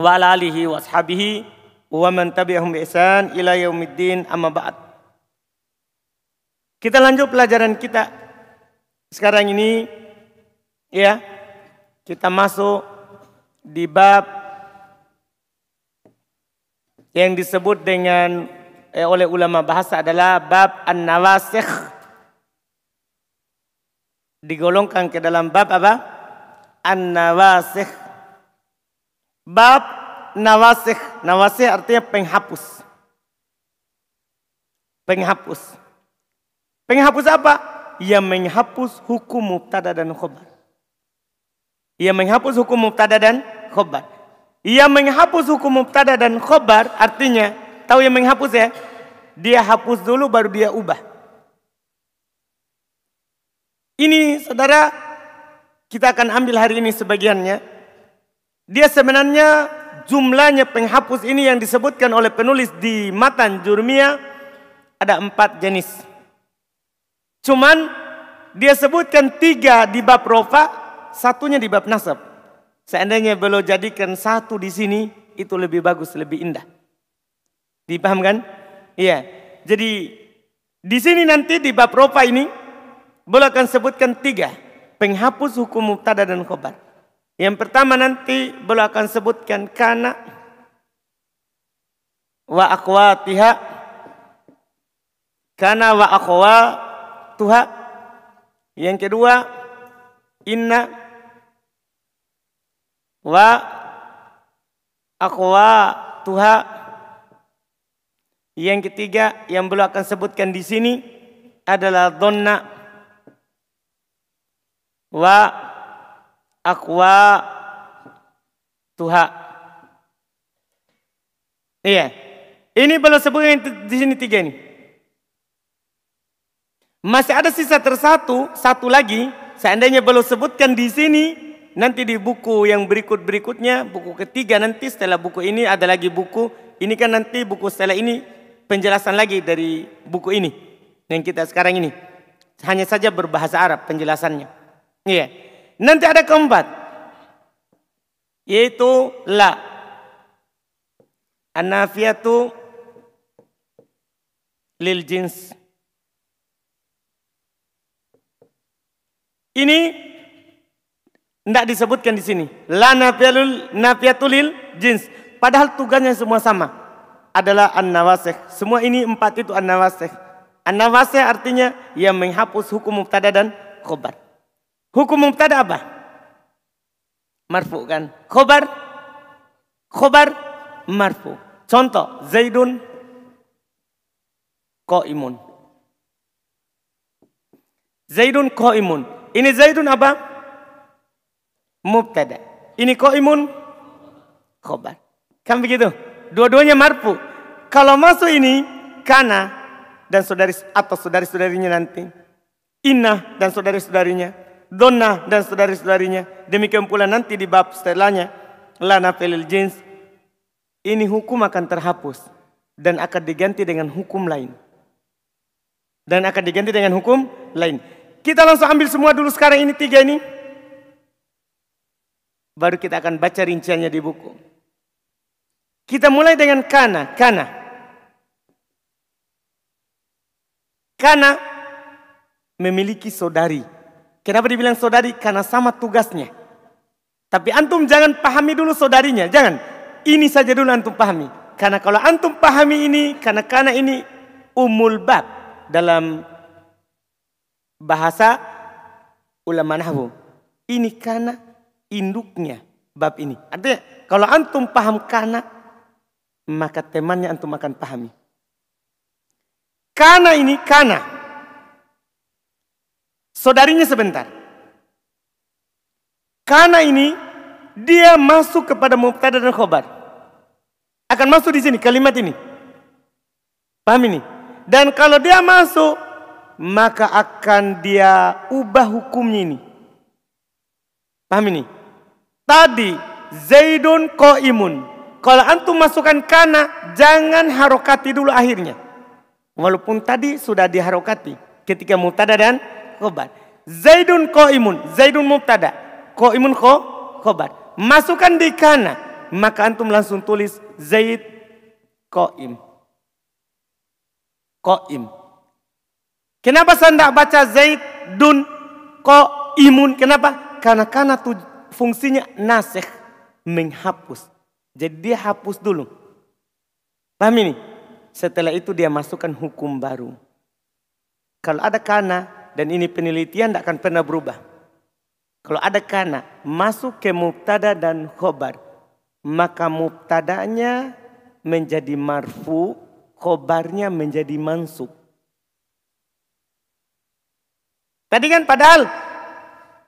wa ala alihi wa ashabihi wa man tabi'ahum bi ihsan ila yaumiddin amma ba'd. Kita lanjut pelajaran kita sekarang ini ya. Kita masuk di bab yang disebut dengan eh, oleh ulama bahasa adalah bab an-nawasikh digolongkan ke dalam bab apa? An-nawasikh. Bab nawasikh. Nawasikh artinya penghapus. Penghapus. Penghapus apa? Yang menghapus hukum mubtada dan khobar. Yang menghapus hukum mubtada dan khobar. Yang menghapus hukum mubtada dan khobar artinya tahu yang menghapus ya? Dia hapus dulu baru dia ubah. Ini saudara kita akan ambil hari ini sebagiannya. Dia sebenarnya jumlahnya penghapus ini yang disebutkan oleh penulis di matan jurmia ada empat jenis. Cuman dia sebutkan tiga di bab rofa, satunya di bab nasab. Seandainya beliau jadikan satu di sini, itu lebih bagus, lebih indah. Dipahamkan? Iya. Jadi di sini nanti di bab rofa ini Boleh akan sebutkan tiga. Penghapus hukum mubtada dan khobar. Yang pertama nanti boleh akan sebutkan kana wa akhwatiha kana wa akhwatuha. Yang kedua inna wa akhwatuha. Yang ketiga yang belum akan sebutkan di sini adalah donna wa akwa tuha. Iya. Ini belum sebutkan di sini tiga ini. Masih ada sisa tersatu, satu lagi. Seandainya belum sebutkan di sini, nanti di buku yang berikut-berikutnya, buku ketiga nanti setelah buku ini ada lagi buku. Ini kan nanti buku setelah ini penjelasan lagi dari buku ini. Yang kita sekarang ini. Hanya saja berbahasa Arab penjelasannya. Iya. Nanti ada keempat. Yaitu la. Anafiyatu lil jins. Ini tidak disebutkan di sini. La nafiyatul lil jins. Padahal tugasnya semua sama. Adalah an-nawasikh. Semua ini empat itu an-nawasikh. An-nawasikh artinya yang menghapus hukum mubtada dan khobar. Hukum mubtada apa? Marfu kan? Khobar? Khobar? Marfu. Contoh, Zaidun imun. Zaidun imun. Ini Zaidun apa? Mubtada. Ini imun. Khobar. Kan begitu? Dua-duanya marfu. Kalau masuk ini, kana dan saudari atau saudari-saudarinya nanti. Inna dan saudari-saudarinya Donna dan saudari-saudarinya. Demikian pula nanti di bab setelahnya. Lana felil jins. Ini hukum akan terhapus. Dan akan diganti dengan hukum lain. Dan akan diganti dengan hukum lain. Kita langsung ambil semua dulu sekarang ini tiga ini. Baru kita akan baca rinciannya di buku. Kita mulai dengan kana. Kana. Kana memiliki saudari. Kenapa dibilang saudari? Karena sama tugasnya. Tapi antum jangan pahami dulu saudarinya, jangan. Ini saja dulu antum pahami. Karena kalau antum pahami ini, karena karena ini umul bab dalam bahasa ulama nahwu. Ini karena induknya bab ini. Artinya kalau antum paham karena maka temannya antum akan pahami. Karena ini karena saudarinya sebentar. Karena ini dia masuk kepada mubtada dan khobar. Akan masuk di sini kalimat ini. Paham ini? Dan kalau dia masuk maka akan dia ubah hukumnya ini. Paham ini? Tadi Zaidun imun. Kalau antum masukkan kana, jangan harokati dulu akhirnya. Walaupun tadi sudah diharokati ketika mubtada dan khobar. Zaidun imun, Zaidun mubtada. imun ko khobar. Masukkan di kana. Maka antum langsung tulis Zaid Qaim. Qaim. Kenapa saya tidak baca Zaid Dun Qaimun? Kenapa? Karena karena tu, fungsinya nasih menghapus. Jadi dia hapus dulu. Paham ini? Setelah itu dia masukkan hukum baru. Kalau ada kana dan ini penelitian tidak akan pernah berubah. Kalau ada kana masuk ke mubtada dan khobar. Maka mubtadanya menjadi marfu, khobarnya menjadi mansub. Tadi kan padahal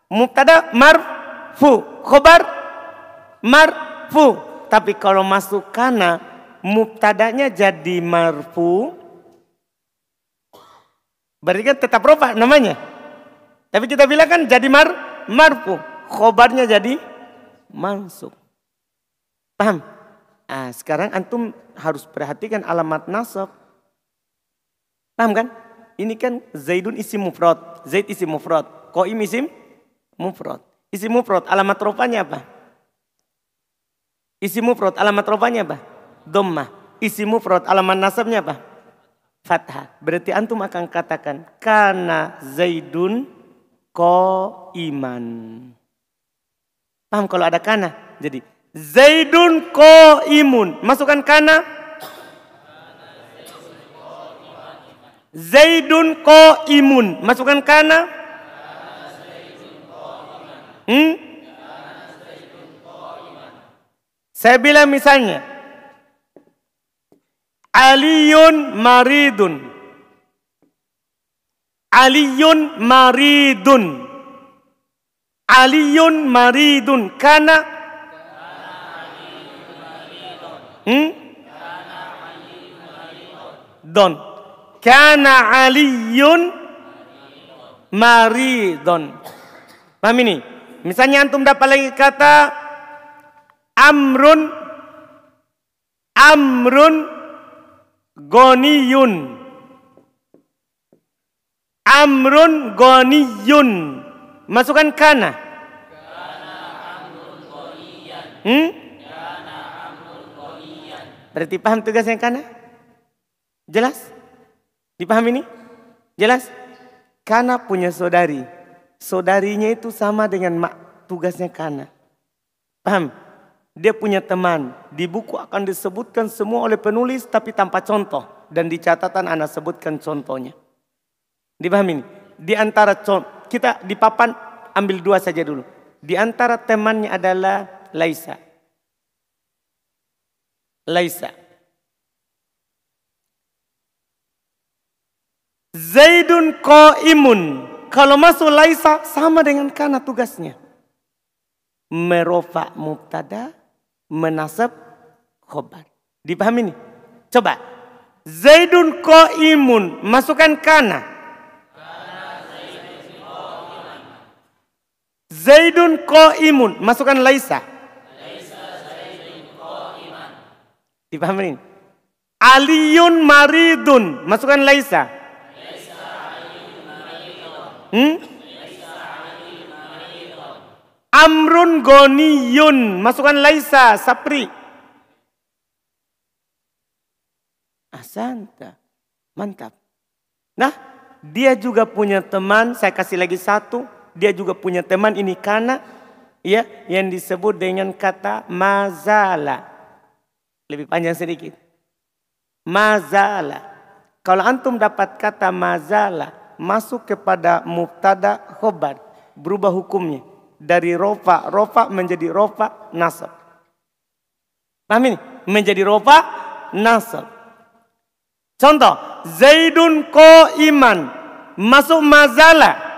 mubtada marfu, khobar marfu. Tapi kalau masuk kana mubtadanya jadi marfu, Berarti kan tetap rofa namanya. Tapi kita bilang kan jadi mar marfu. Khobarnya jadi mansub. Paham? Ah, sekarang antum harus perhatikan alamat nasab. Paham kan? Ini kan Zaidun isi mufrad, Zaid isi mufrad, Qaim isim mufrad. Isi mufrad alamat rofanya apa? Isi mufrad alamat rofanya apa? Dhammah. Isi mufrad alamat nasabnya apa? Fathah. Berarti antum akan katakan karena Zaidun ko iman. Paham kalau ada kana? Jadi Zaidun ko imun. Masukkan kana. Zaidun ko imun. Masukkan kana. Hmm? Saya bilang misalnya. Aliyun maridun. Aliyun maridun. Aliyun maridun. Karena hmm? Don. Karena aliyun maridun. Paham ini? Misalnya antum dapat lagi kata amrun amrun Goniyun. Amrun goniyun. Masukkan kana. Hmm? Berarti paham tugasnya kana? Jelas? Dipahami ini? Jelas? Kana punya saudari. Saudarinya itu sama dengan mak tugasnya kana. Paham? Dia punya teman. Di buku akan disebutkan semua oleh penulis tapi tanpa contoh. Dan di catatan anak sebutkan contohnya. Dipahami ini? Di antara contoh, kita di papan ambil dua saja dulu. Di antara temannya adalah Laisa. Laisa. Zaidun imun. Kalau masuk Laisa sama dengan kana tugasnya. Merofa mubtada menasab khobar. Dipahami nih? Coba. Zaidun imun Masukkan kana. Zaidun imun Masukkan laisa. Dipahami nih? Aliyun maridun. Masukkan laisa. Hmm? Amrun goniyun. Masukkan laisa, sapri. Asanta. Mantap. Nah, dia juga punya teman, saya kasih lagi satu. Dia juga punya teman ini karena ya yang disebut dengan kata mazala. Lebih panjang sedikit. Mazala. Kalau antum dapat kata mazala masuk kepada mubtada khobar, berubah hukumnya dari rofa. Rofa menjadi rofa nasab. Paham ini? Menjadi rofa nasab. Contoh, Zaidun ko iman. Masuk mazala.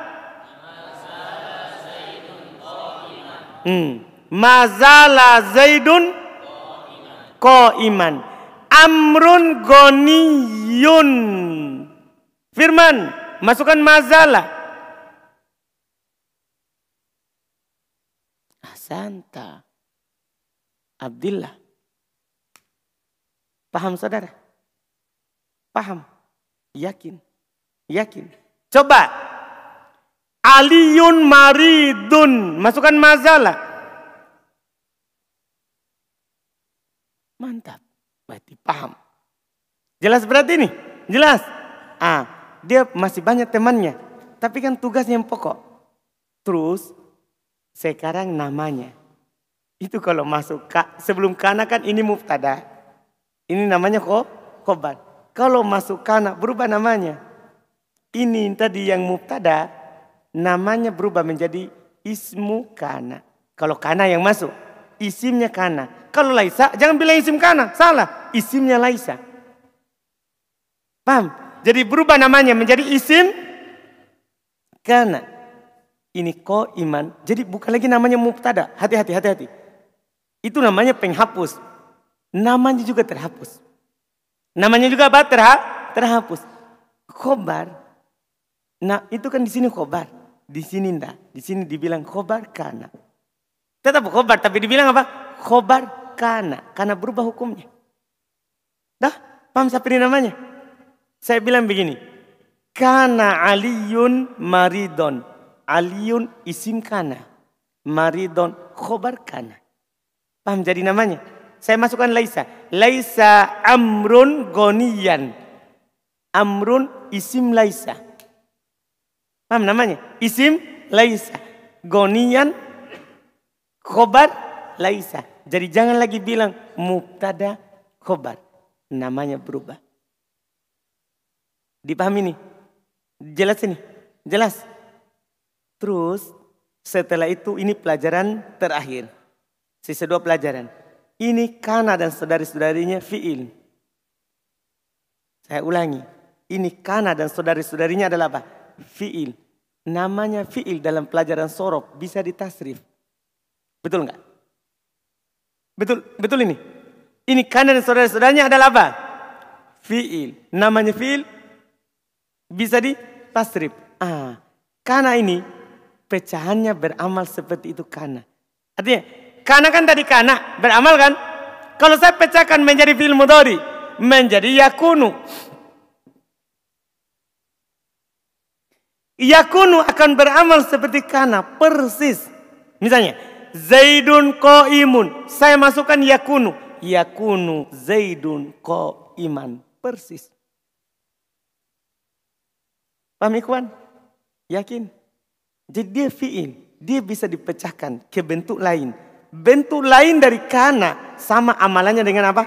Hmm. Mazala Zaidun ko iman. Amrun goniyun. Firman, masukkan mazala. Santa Abdullah. Paham saudara? Paham? Yakin? Yakin? Coba. Aliyun maridun. Masukkan mazalah. Berarti paham. Jelas berarti ini? Jelas? Ah, dia masih banyak temannya. Tapi kan tugasnya yang pokok. Terus sekarang namanya. Itu kalau masuk sebelum kana kan ini muftada. Ini namanya kok khobar. Kalau masuk kana berubah namanya. Ini tadi yang muftada namanya berubah menjadi ismu kana. Kalau kana yang masuk, isimnya kana. Kalau laisa jangan bilang isim kana, salah. Isimnya laisa. Paham? Jadi berubah namanya menjadi isim kana. Ini ko iman. Jadi bukan lagi namanya mubtada. Hati-hati, hati-hati. Itu namanya penghapus. Namanya juga terhapus. Namanya juga apa? Terha terhapus. Khobar. Nah itu kan di sini khobar. Di sini enggak. Di sini dibilang khobar kana. Tetap khobar tapi dibilang apa? Khobar kana. Karena berubah hukumnya. Dah paham siapa ini namanya? Saya bilang begini. Kana aliyun maridon. Aliyun isim kana. Maridon khobar kana. Paham jadi namanya? Saya masukkan Laisa. Laisa amrun goniyan. Amrun isim Laisa. Paham namanya? Isim Laisa. Goniyan khobar Laisa. Jadi jangan lagi bilang mubtada khobar. Namanya berubah. Dipahami nih? Jelas ini? Jelas? Terus setelah itu ini pelajaran terakhir. Sisa dua pelajaran. Ini kana dan saudari-saudarinya fi'il. Saya ulangi. Ini kana dan saudari-saudarinya adalah apa? Fi'il. Namanya fi'il dalam pelajaran sorob bisa ditasrif. Betul enggak? Betul, betul ini. Ini kana dan saudari-saudarinya adalah apa? Fi'il. Namanya fi'il bisa ditasrif. Ah, kana ini pecahannya beramal seperti itu kana. Artinya karena kan tadi kana beramal kan? Kalau saya pecahkan menjadi mudhari, menjadi yakunu. Yakunu akan beramal seperti kana persis. Misalnya, Zaidun ko imun. Saya masukkan yakunu. Yakunu Zaidun ko iman. Persis. Paham? Yakin? Jadi dia fi'il. Dia bisa dipecahkan ke bentuk lain bentuk lain dari kana sama amalannya dengan apa?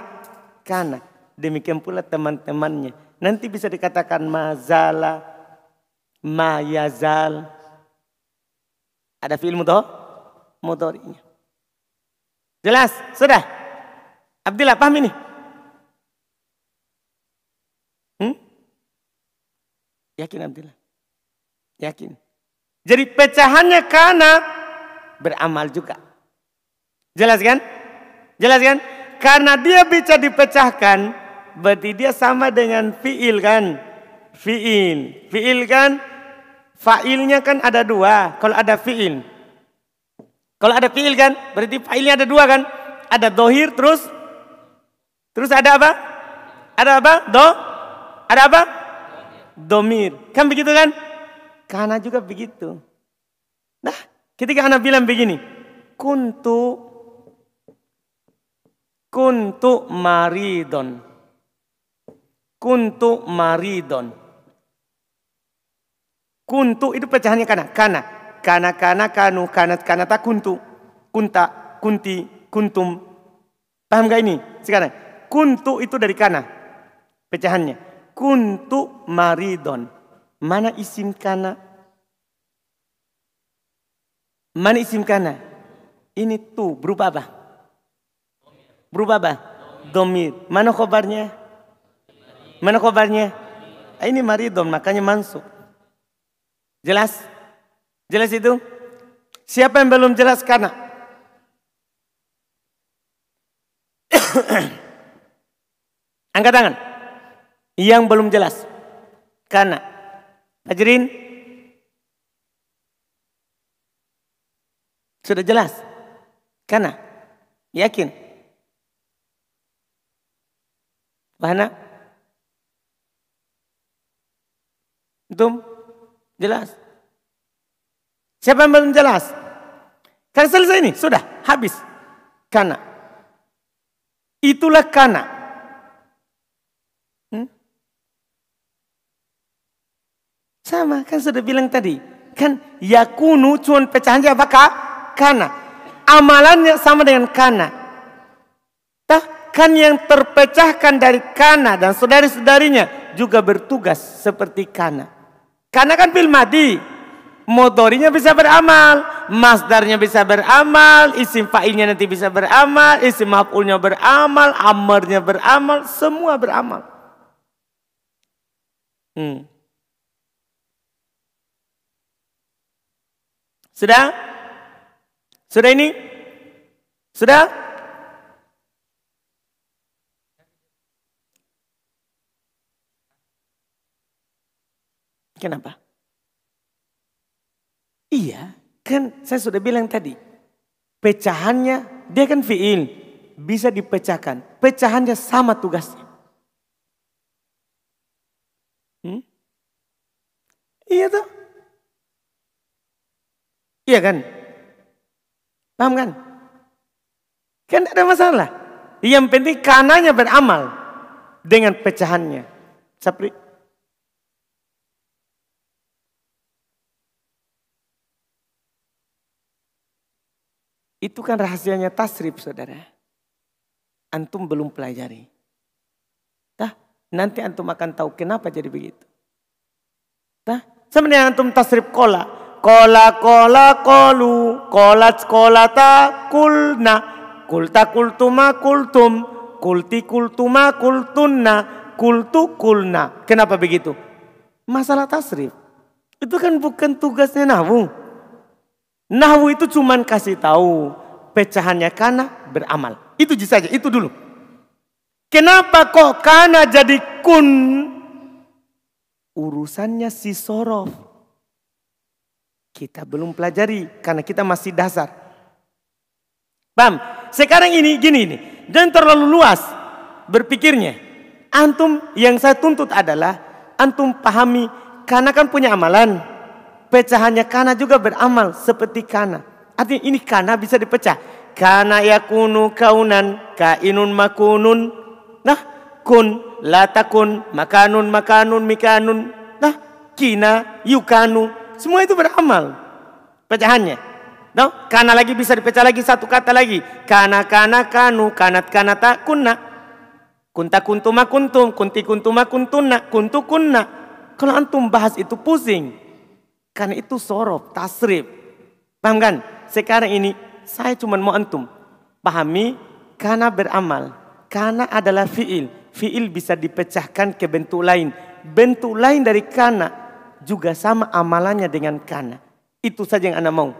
Kana. Demikian pula teman-temannya. Nanti bisa dikatakan mazala, mayazal. Ada film itu? Motornya. Jelas? Sudah? Abdillah paham ini? Hmm? Yakin Abdillah? Yakin. Jadi pecahannya kana beramal juga. Jelas kan? Jelas kan? Karena dia bisa dipecahkan, berarti dia sama dengan fiil kan? Fiil. Fiil kan? Fa'ilnya kan ada dua. Kalau ada fiil. Kalau ada fiil kan? Berarti fa'ilnya ada dua kan? Ada dohir terus. Terus ada apa? Ada apa? Do? Ada apa? Domir. Kan begitu kan? Karena juga begitu. Nah, ketika anak bilang begini. Kuntu Kuntu maridon. Kuntu maridon. Kuntu itu pecahannya kana. Kana. Kana, kana, kanu, kana, kana, tak kuntu. Kunta, kunti, kuntum. Paham gak ini sekarang? Kuntu itu dari kana. Pecahannya. Kuntu maridon. Mana isim kana? Mana isim kana? Ini tuh berubah apa? Berubah apa? Domir. Mana khobarnya? Mana khobarnya? Ini maridon, makanya masuk. Jelas? Jelas itu? Siapa yang belum jelas karena? Angkat tangan. Yang belum jelas. Karena. Hadirin. Sudah jelas? Karena. Yakin? Mana? Itu jelas. Siapa yang belum jelas? Kan selesai ini, sudah habis. Karena itulah karena Sama kan sudah bilang tadi. Kan yakunu cuma pecahannya apa kak? Kana. Amalannya sama dengan kana. Tah, kan yang terpecahkan dari kana dan saudari-saudarinya juga bertugas seperti kana. Karena kan fil madi, motorinya bisa beramal, masdarnya bisa beramal, isim fa'ilnya nanti bisa beramal, isim maf'ulnya beramal, amarnya beramal, semua beramal. Hmm. Sudah? Sudah ini? Sudah? Kenapa? Iya, kan saya sudah bilang tadi. Pecahannya, dia kan fi'il. Bisa dipecahkan. Pecahannya sama tugasnya. Hmm? Iya tuh. Iya kan? Paham kan? Kan ada masalah. Yang penting kananya beramal dengan pecahannya. Seperti Itu kan rahasianya tasrif saudara. Antum belum pelajari. Tah, nanti antum akan tahu kenapa jadi begitu. Tah, sebenarnya antum tasrif kola. Kola kola kolu. Kola kola ta kulna. Kulta kultuma kultum. Kulti kultuma kultunna. Kultu kulna. Kenapa begitu? Masalah tasrif. Itu kan bukan tugasnya nahu. Nahwu itu cuman kasih tahu pecahannya kana beramal. Itu saja, itu dulu. Kenapa kok kana jadi kun? Urusannya si sorof. Kita belum pelajari karena kita masih dasar. Paham? Sekarang ini gini ini, jangan terlalu luas berpikirnya. Antum yang saya tuntut adalah antum pahami karena kan punya amalan pecahannya kana juga beramal seperti kana. Artinya ini kana bisa dipecah. Kana yakunu kaunan kainun makunun. Nah, kun latakun makanun makanun mikanun. Nah, kina yukanu. Semua itu beramal. Pecahannya. No, kana lagi bisa dipecah lagi satu kata lagi. Kana kana kanu kanat kanata kunna. Kunta kuntuma kuntum, kunti kuntuma kuntunna, kuntu kunna. Kalau antum bahas itu pusing. Karena itu sorof, tasrif. Paham kan? Sekarang ini saya cuma mau antum pahami karena beramal. Karena adalah fiil. Fiil bisa dipecahkan ke bentuk lain. Bentuk lain dari kana juga sama amalannya dengan kana. Itu saja yang anda mau.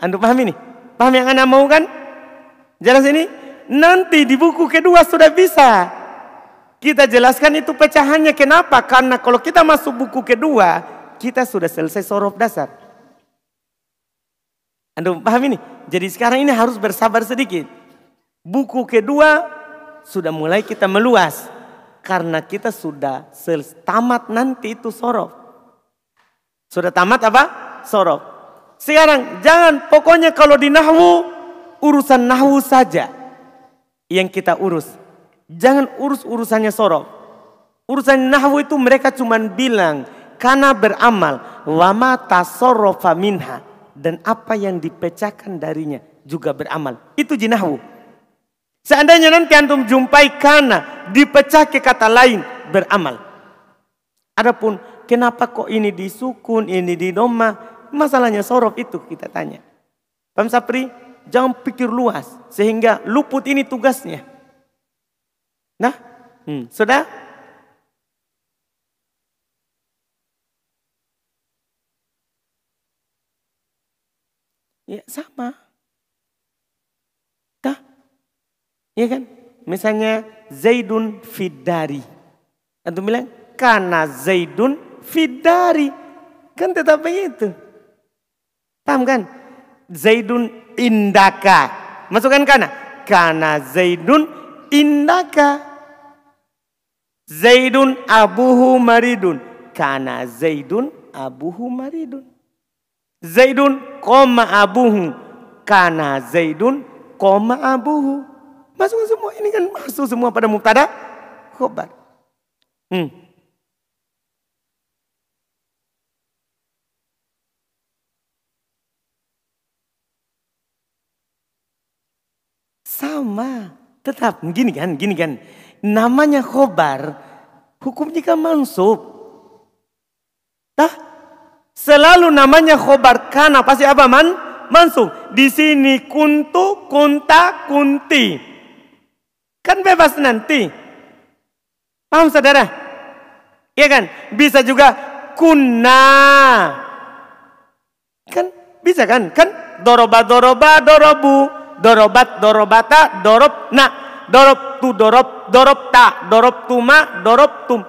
Anda paham ini? Paham yang anda mau kan? Jelas ini? Nanti di buku kedua sudah bisa. Kita jelaskan itu pecahannya kenapa? Karena kalau kita masuk buku kedua, kita sudah selesai sorof dasar. Anda paham ini? Jadi sekarang ini harus bersabar sedikit. Buku kedua sudah mulai kita meluas. Karena kita sudah tamat nanti itu sorof. Sudah tamat apa? Sorof. Sekarang jangan pokoknya kalau di nahwu urusan nahwu saja yang kita urus. Jangan urus urusannya sorof. Urusan nahwu itu mereka cuma bilang karena beramal wama tasarrafa minha dan apa yang dipecahkan darinya juga beramal. Itu jinahu. Seandainya nanti antum jumpai kana dipecah ke kata lain beramal. Adapun kenapa kok ini disukun, ini di doma, masalahnya sorof itu kita tanya. Paham Sapri? Jangan pikir luas sehingga luput ini tugasnya. Nah, hmm, sudah Ya sama. Dah. Ya kan? Misalnya Zaidun Fidari. Antum bilang karena Zaidun Fidari. Kan tetap begitu. Paham kan? Zaidun Indaka. Masukkan kana. Karena Zaidun Indaka. Zaidun abuhu maridun. Karena Zaidun abuhu maridun. Zaidun koma abuhu. Karena Zaidun koma abuhu. Masuk semua ini kan masuk semua pada mubtada khobar. Hmm. Sama, tetap gini kan, gini kan. Namanya khobar, hukumnya kan mansub. Tah, selalu namanya khobar karena pasti apa man? Mansub. Di sini kuntu, kunta, kunti. Kan bebas nanti. Paham saudara? Iya kan? Bisa juga kunna. Kan bisa kan? Kan doroba doroba dorobu dorobat dorobata dorob na dorob tu dorob dorob ta dorob tuma dorob tum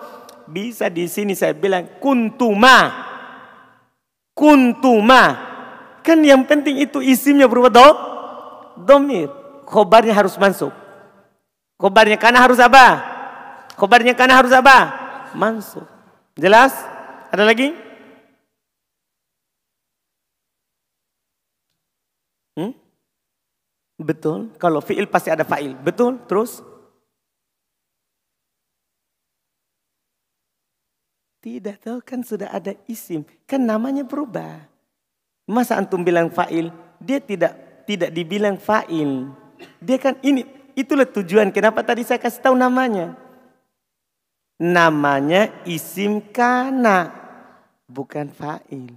bisa di sini saya bilang kuntuma kuntuma kan yang penting itu isimnya berubah do domir khobarnya harus masuk khobarnya karena harus apa khobarnya karena harus apa masuk jelas ada lagi hmm? Betul. Kalau fi'il pasti ada fa'il. Betul. Terus? Tidak tahu kan sudah ada isim. Kan namanya berubah. Masa antum bilang fa'il? Dia tidak tidak dibilang fa'il. Dia kan ini itulah tujuan kenapa tadi saya kasih tahu namanya. Namanya isim kana bukan fa'il.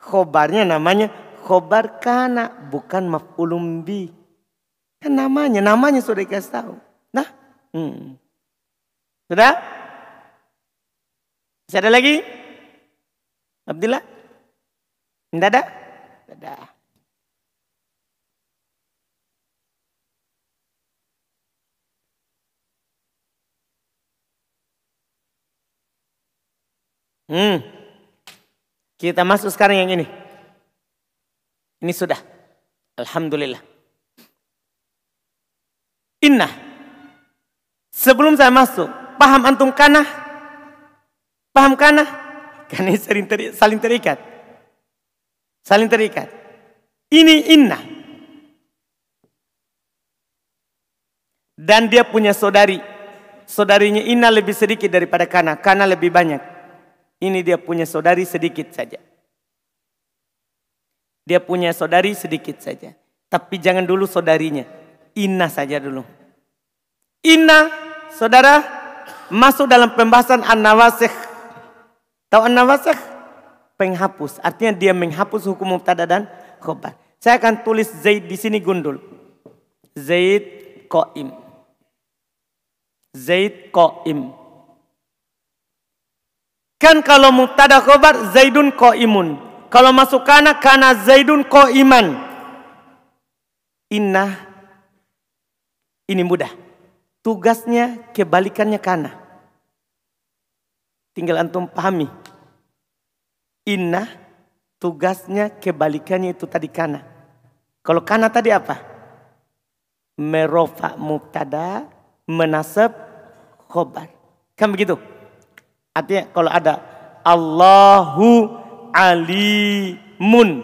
Khobarnya namanya khobar kana bukan maf'ulum bi. Kan namanya, namanya sudah dikasih tahu. Nah, hmm. Sudah? Masih ada lagi? Abdillah? Tidak ada? Tidak ada. Hmm. Kita masuk sekarang yang ini. Ini sudah. Alhamdulillah. Inna. Sebelum saya masuk, paham antum kana? Paham kana? Karena saling, ter, saling terikat. Saling terikat. Ini inna. Dan dia punya saudari. Saudarinya inna lebih sedikit daripada kana. Kana lebih banyak. Ini dia punya saudari sedikit saja. Dia punya saudari sedikit saja. Tapi jangan dulu saudarinya. Inna saja dulu. Inna, saudara, masuk dalam pembahasan an-nawasikh. Tahu an-nawasikh? Penghapus. Artinya dia menghapus hukum mubtada dan khobar. Saya akan tulis Zaid di sini gundul. Zaid qaim. Zaid qaim. Kan kalau mubtada khobar Zaidun qaimun. Kalau masuk kana, kana Zaidun ko iman. Inna. Ini mudah. Tugasnya kebalikannya kana. Tinggal antum pahami. Inna tugasnya kebalikannya itu tadi kana. Kalau kana tadi apa? Merofa mubtada, menasab khobar. Kan begitu? Artinya kalau ada Allahu alimun.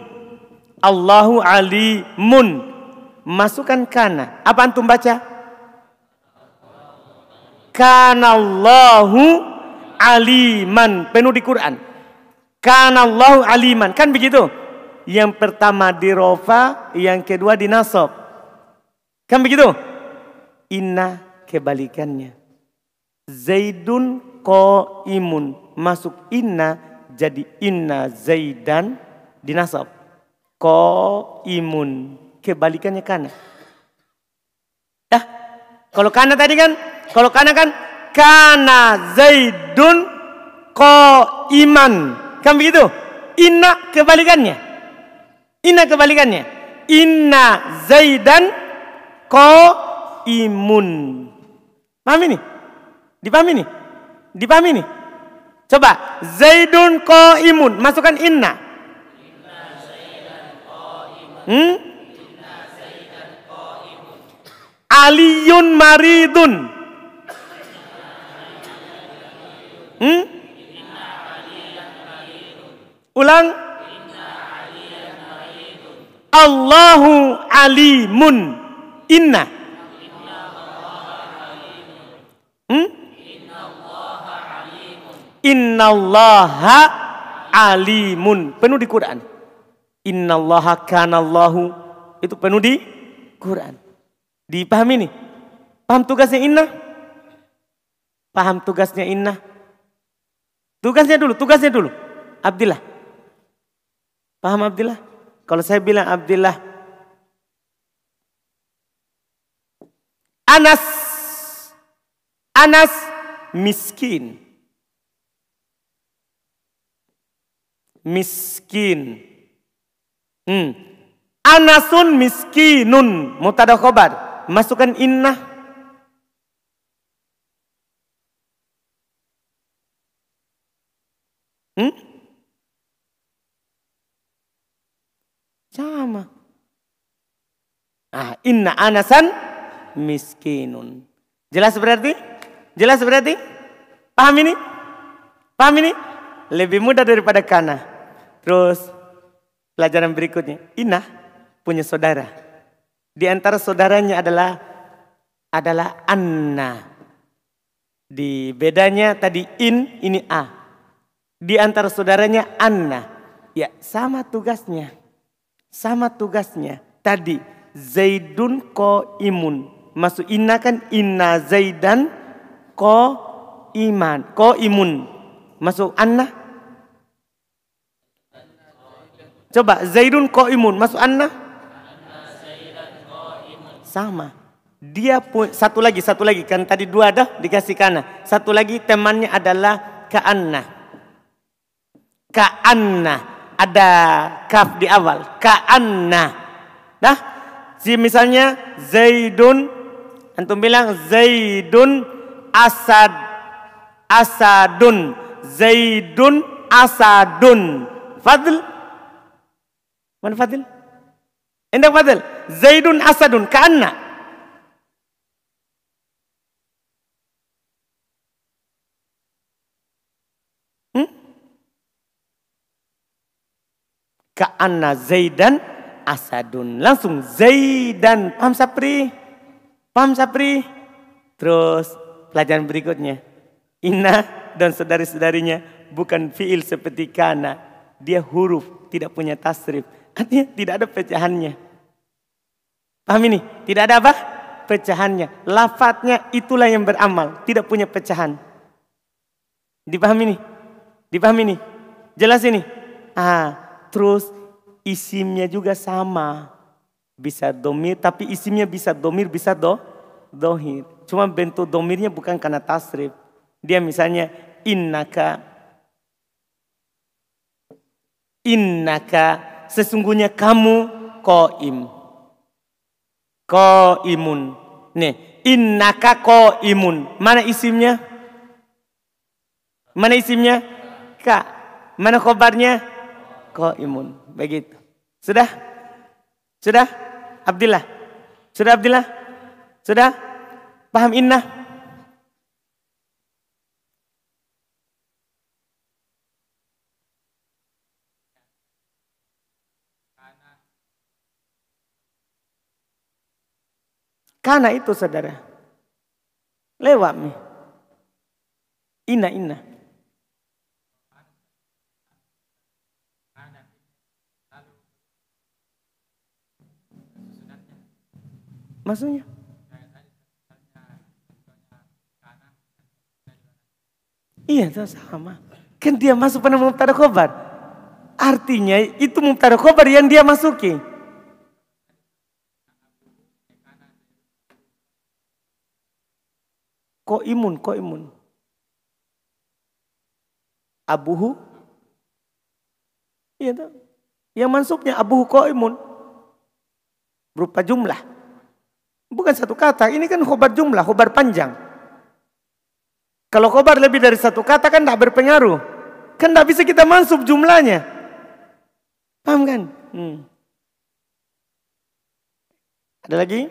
Allahu alimun. Masukkan kana. Apa antum baca? Kanallahu aliman. Penuh di Quran. Kanallahu aliman. Kan begitu? Yang pertama di rofa, yang kedua di nasab. Kan begitu? Inna kebalikannya. Zaidun ko imun. Masuk inna jadi inna zaidan dinasab. Ko imun. Kebalikannya kana. Dah. Kalau kana tadi kan, kalau kana kan kana zaidun ko iman. Kan begitu? Inna kebalikannya. Inna kebalikannya. Inna zaidan ko imun. Paham ini? Dipahami ini? Dipahami ini? Coba Zaidun imun Masukkan inna. Hmm? Aliyun maridun. Hmm? Ulang. Allahu alimun. Inna. Hmm? Innallaha alimun. Penuh di Quran. Innallaha kanallahu. Itu penuh di Quran. Dipahami nih? Paham tugasnya inna? Paham tugasnya inna? Tugasnya dulu, tugasnya dulu. Abdillah. Paham Abdillah? Kalau saya bilang Abdillah. Anas. Anas miskin. Miskin. Hmm. Anasun miskinun. Mutada khobar. Masukkan inna. Hmm? Sama. Ah, inna anasan miskinun. Jelas berarti? Jelas berarti? Paham ini? Paham ini? Lebih mudah daripada kana. Terus pelajaran berikutnya. Inah punya saudara. Di antara saudaranya adalah adalah Anna. Di bedanya tadi in, ini A. Di antara saudaranya Anna. Ya sama tugasnya. Sama tugasnya. Tadi Zaidun ko imun. Masuk inna kan inna Zaidan ko iman. Ko imun. Masuk anna. Coba Zaidun ko imun. Masuk anna. Sama. Dia pun satu lagi, satu lagi kan tadi dua dah dikasih kana. Satu lagi temannya adalah Ka'anna. Ka'anna. Ada kaf di awal. Ka'anna. Nah, si misalnya Zaidun antum bilang Zaidun Asad Asadun Zaidun Asadun Fadl Fadl? Indah Fadl Zaidun asadun ka'anna. Hmm? Ka'anna Zaidan asadun. Langsung Zaidan. Paham Sapri? Paham Sapri? Terus pelajaran berikutnya. Inna dan saudari-saudarinya bukan fiil seperti kana. Dia huruf, tidak punya tasrif. Artinya tidak ada pecahannya. Paham ini? Tidak ada apa? Pecahannya. Lafadznya itulah yang beramal. Tidak punya pecahan. Dipahami ini? Dipahami ini? Jelas ini? Ah, terus isimnya juga sama. Bisa domir, tapi isimnya bisa domir, bisa do, dohir. Cuma bentuk domirnya bukan karena tasrif. Dia misalnya innaka. Innaka, sesungguhnya kamu koim. Ko imun. Nih, innaka ko imun. Mana isimnya? Mana isimnya? Ka. Mana khobarnya? Ko imun. Begitu. Sudah? Sudah? Abdillah? Sudah Abdillah? Sudah? Paham inna? Karena itu saudara. Lewat nih. Ina ina. Maksudnya? Iya, itu sama. Kan dia masuk pada mubtada khobar. Artinya itu mubtada khobar yang dia masuki. Ko imun, ko imun. Abuhu. Iya tuh. Yang mansubnya abuhu ko imun. Berupa jumlah. Bukan satu kata. Ini kan khobar jumlah, khobar panjang. Kalau khobar lebih dari satu kata kan tidak berpengaruh. Kan tidak bisa kita mansub jumlahnya. Paham kan? Hmm. Ada lagi?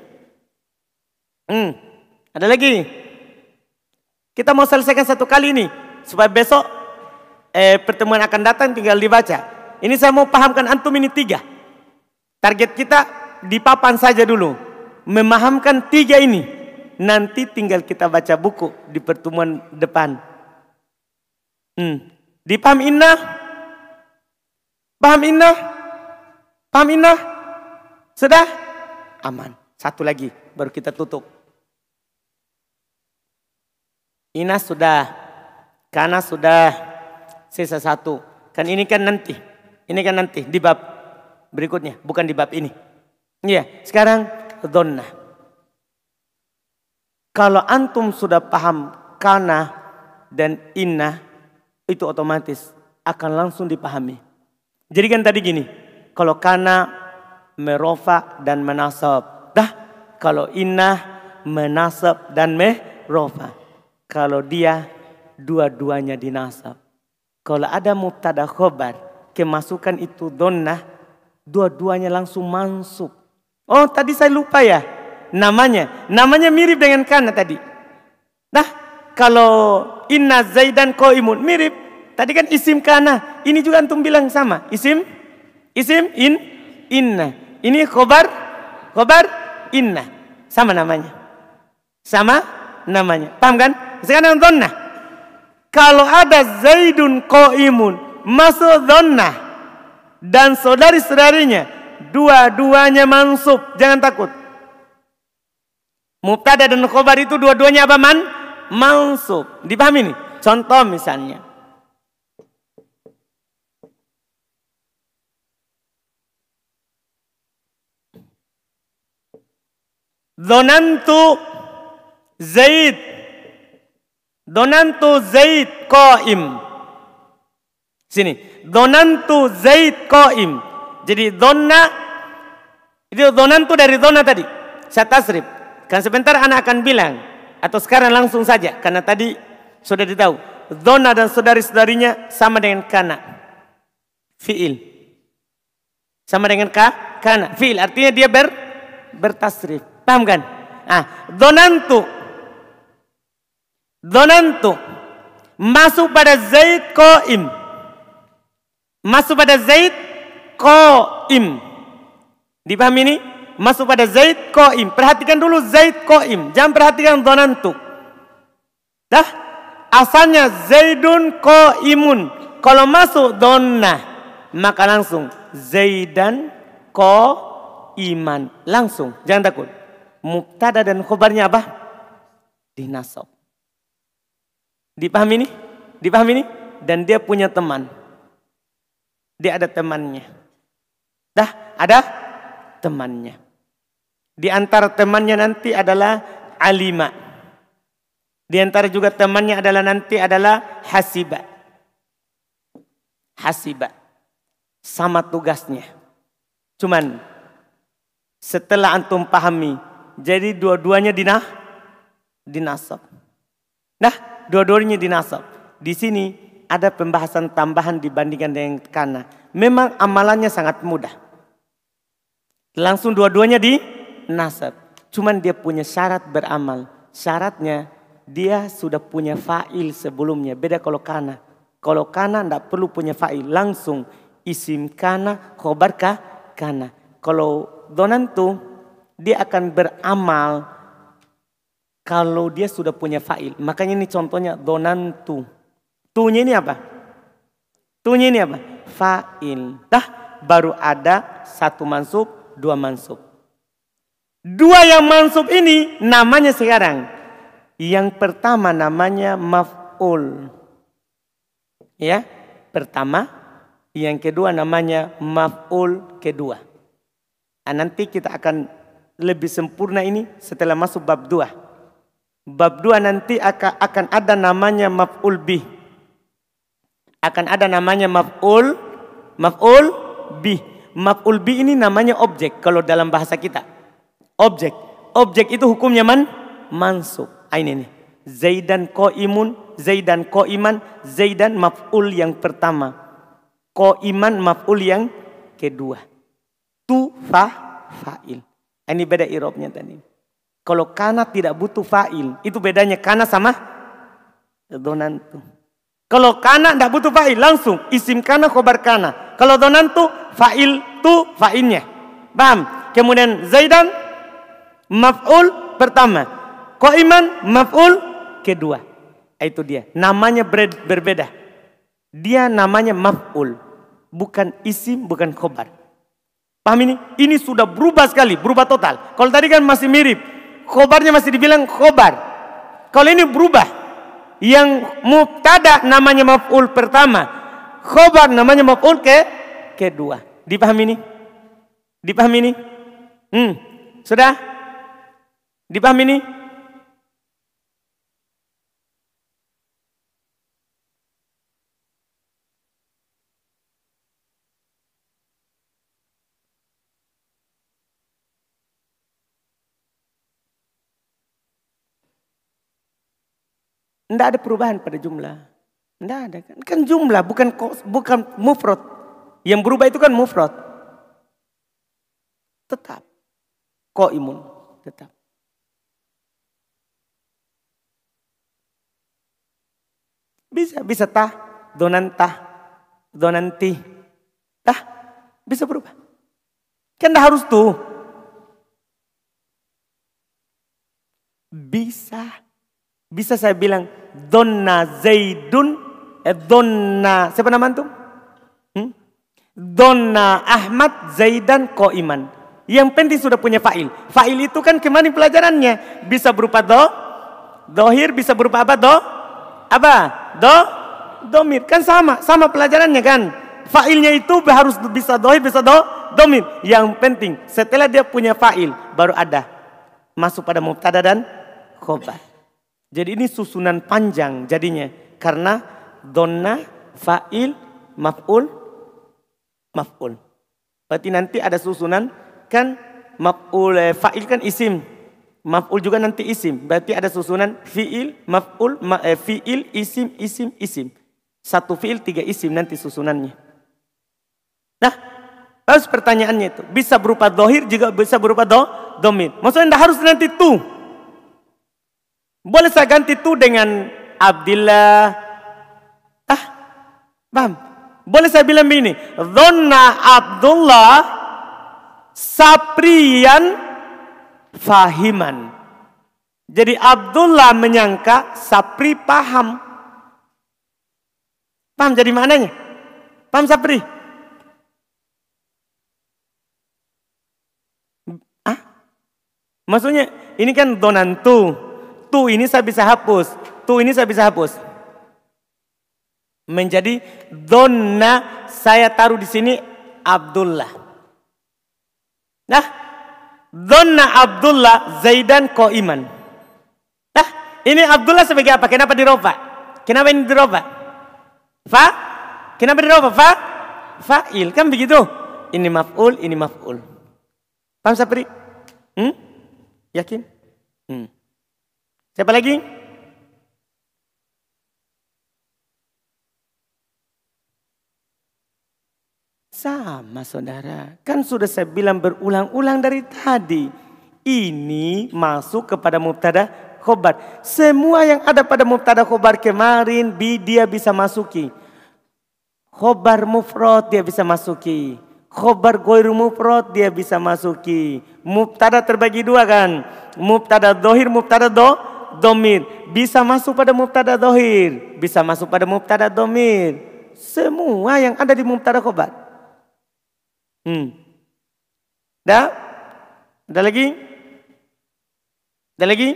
Hmm. Ada lagi? Kita mau selesaikan satu kali ini supaya besok eh, pertemuan akan datang tinggal dibaca. Ini saya mau pahamkan antum ini tiga. Target kita di papan saja dulu. Memahamkan tiga ini. Nanti tinggal kita baca buku di pertemuan depan. Hmm. Dipaham inna? Paham inna? Paham inna? Sudah? Aman. Satu lagi. baru kita tutup. Ina sudah, Kana sudah, sisa satu. Kan ini kan nanti, ini kan nanti di bab berikutnya, bukan di bab ini. Iya, sekarang donna. Kalau antum sudah paham kana dan inna, itu otomatis akan langsung dipahami. Jadi kan tadi gini, kalau kana merofa dan menasab. Dah, kalau inna menasab dan merofa. Kalau dia dua-duanya dinasab. Kalau ada mubtada khobar, kemasukan itu donna, dua-duanya langsung masuk. Oh tadi saya lupa ya, namanya. Namanya mirip dengan kana tadi. Nah, kalau inna zaidan imun mirip. Tadi kan isim kana. Ini juga antum bilang sama. Isim, isim in, inna. Ini khobar, khobar inna. Sama namanya. Sama namanya. Paham kan? Sekarang donna. Kalau ada zaidun imun masuk donna dan saudari-saudarinya dua-duanya mansub, jangan takut. Mubtada dan khobar itu dua-duanya apa man? Mansub. Dipahami nih? Contoh misalnya. Donantu Zaid. Donantu Zaid qaim. Sini. Donantu Zaid qaim. Jadi donna itu donantu dari dona tadi. Saya tasrif. Kan sebentar anak akan bilang atau sekarang langsung saja karena tadi sudah ditahu. Dona dan saudari-saudarinya sama dengan kana. Fiil. Sama dengan ka, kana. Fiil artinya dia ber bertasrif. Paham kan? Ah, donantu. Donantu. Masuk pada Zaid Qaim. Masuk pada Zaid Qaim. Dipahami ini? Masuk pada Zaid Qaim. Perhatikan dulu Zaid Qaim. Jangan perhatikan donantu. Dah? Asalnya Zaidun Qaimun. Kalau masuk donna, maka langsung Zaidan Qaiman. Langsung, jangan takut mubtada dan khobarnya apa? Dinasab. Dipahami ini? Dipahami ini? Dan dia punya teman. Dia ada temannya. Dah, ada temannya. Di antara temannya nanti adalah alima. Di antara juga temannya adalah nanti adalah hasiba. Hasiba. Sama tugasnya. Cuman setelah antum pahami jadi dua-duanya dinah dinasab. Nah, dua-duanya dinasab. Di sini ada pembahasan tambahan dibandingkan dengan kana. Memang amalannya sangat mudah. Langsung dua-duanya di nasab. Cuman dia punya syarat beramal. Syaratnya dia sudah punya fa'il sebelumnya. Beda kalau kana. Kalau kana tidak perlu punya fa'il. Langsung isim kana, khobar kana. Kalau donantu dia akan beramal kalau dia sudah punya fa'il. Makanya ini contohnya donantu. Tunya ini apa? Tunya ini apa? Fa'il. Dah baru ada satu mansub, dua mansub. Dua yang mansub ini namanya sekarang. Yang pertama namanya maf'ul. Ya, pertama. Yang kedua namanya maf'ul kedua. Nah, nanti kita akan lebih sempurna ini setelah masuk bab dua. Bab dua nanti akan, ada namanya maf'ul bih. Akan ada namanya maf'ul maf'ul bih. Maf'ul bih ini namanya objek kalau dalam bahasa kita. Objek. Objek itu hukumnya man mansub. Ah, ini nih. Zaidan imun, Zaidan iman, Zaidan maf'ul yang pertama. iman maf'ul yang kedua. Tu fa fa'il. Ini beda irobnya tadi. Kalau kana tidak butuh fa'il. Itu bedanya kana sama donantu. Kalau kana tidak butuh fa'il. Langsung isim kana khobar kana. Kalau donantu fa'il tu fa'ilnya. Paham? Kemudian Zaidan maf'ul pertama. Koiman maf'ul kedua. Itu dia. Namanya berbeda. Dia namanya maf'ul. Bukan isim, bukan khobar. Paham ini? Ini sudah berubah sekali, berubah total. Kalau tadi kan masih mirip. Khobarnya masih dibilang khobar. Kalau ini berubah. Yang mubtada namanya maf'ul pertama. Khobar namanya maf'ul ke kedua. Dipahami ini? Dipahami ini? Hmm. Sudah? Dipahami ini? Tidak ada perubahan pada jumlah. Tidak ada kan. Kan jumlah bukan bukan mufrad. Yang berubah itu kan mufrad. Tetap. Ko imun. Tetap. Bisa, bisa tah, donantah, donanti. Tah, bisa berubah. Kan harus tuh. Bisa bisa saya bilang Donna Zaidun eh, Donna siapa nama antum? Hmm? Donna Ahmad Zaidan Koiman. Yang penting sudah punya fa'il. Fa'il itu kan ke mana pelajarannya? Bisa berupa do, dohir, bisa berupa apa do? Apa? Do, domir. Kan sama, sama pelajarannya kan. Fa'ilnya itu harus bisa dohir, bisa do, domir. Yang penting setelah dia punya fa'il baru ada. Masuk pada mubtada dan khobar. Jadi ini susunan panjang jadinya. Karena donna, fa'il, maf'ul, maf'ul. Berarti nanti ada susunan kan maf'ul, eh, fa'il kan isim. Maf'ul juga nanti isim. Berarti ada susunan fi'il, maf'ul, ma, eh, fi'il, isim, isim, isim. Satu fi'il, tiga isim nanti susunannya. Nah, harus pertanyaannya itu. Bisa berupa dohir juga bisa berupa do, domir. Maksudnya tidak harus nanti tuh. Boleh saya ganti itu dengan Abdillah. Ah, paham? Boleh saya bilang begini. Donna Abdullah saprian fahiman. Jadi Abdullah menyangka Sapri paham. Paham jadi maknanya? Paham Sapri? Ah? Maksudnya ini kan donantu. Tu ini saya bisa hapus. Tu ini saya bisa hapus. Menjadi donna saya taruh di sini Abdullah. Nah, donna Abdullah Zaidan ko iman. Nah, ini Abdullah sebagai apa? Kenapa diroba? Kenapa ini diroba? Fa? Kenapa diroba? Fa? Fa'il. Kan begitu? Ini maf'ul, ini maf'ul. Paham Sapri? Hmm? Yakin? Hmm. Siapa lagi? Sama saudara. Kan sudah saya bilang berulang-ulang dari tadi. Ini masuk kepada mubtada khobar. Semua yang ada pada mubtada khobar kemarin dia bisa masuki. Khobar mufrad dia bisa masuki. Khobar goiru mufrad dia bisa masuki. Mubtada terbagi dua kan. Mubtada dohir, mubtada do domir. Bisa masuk pada mubtada dohir. Bisa masuk pada mubtada domir. Semua yang ada di mubtada khobar. Hmm. Dah? Ada lagi? Ada lagi?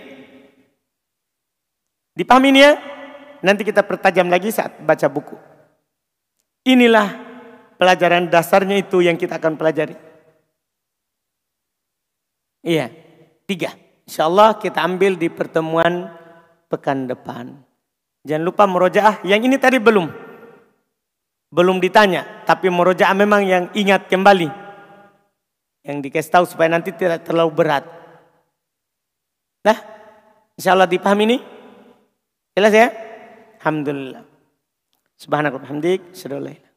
Dipahami ini ya? Nanti kita pertajam lagi saat baca buku. Inilah pelajaran dasarnya itu yang kita akan pelajari. Iya, tiga. Insya Allah kita ambil di pertemuan pekan depan. Jangan lupa merojaah. Yang ini tadi belum. Belum ditanya. Tapi merojaah memang yang ingat kembali. Yang dikasih tahu supaya nanti tidak terlalu berat. Nah, insya Allah dipahami ini. Jelas ya? Alhamdulillah. Subhanallah. Alhamdulillah.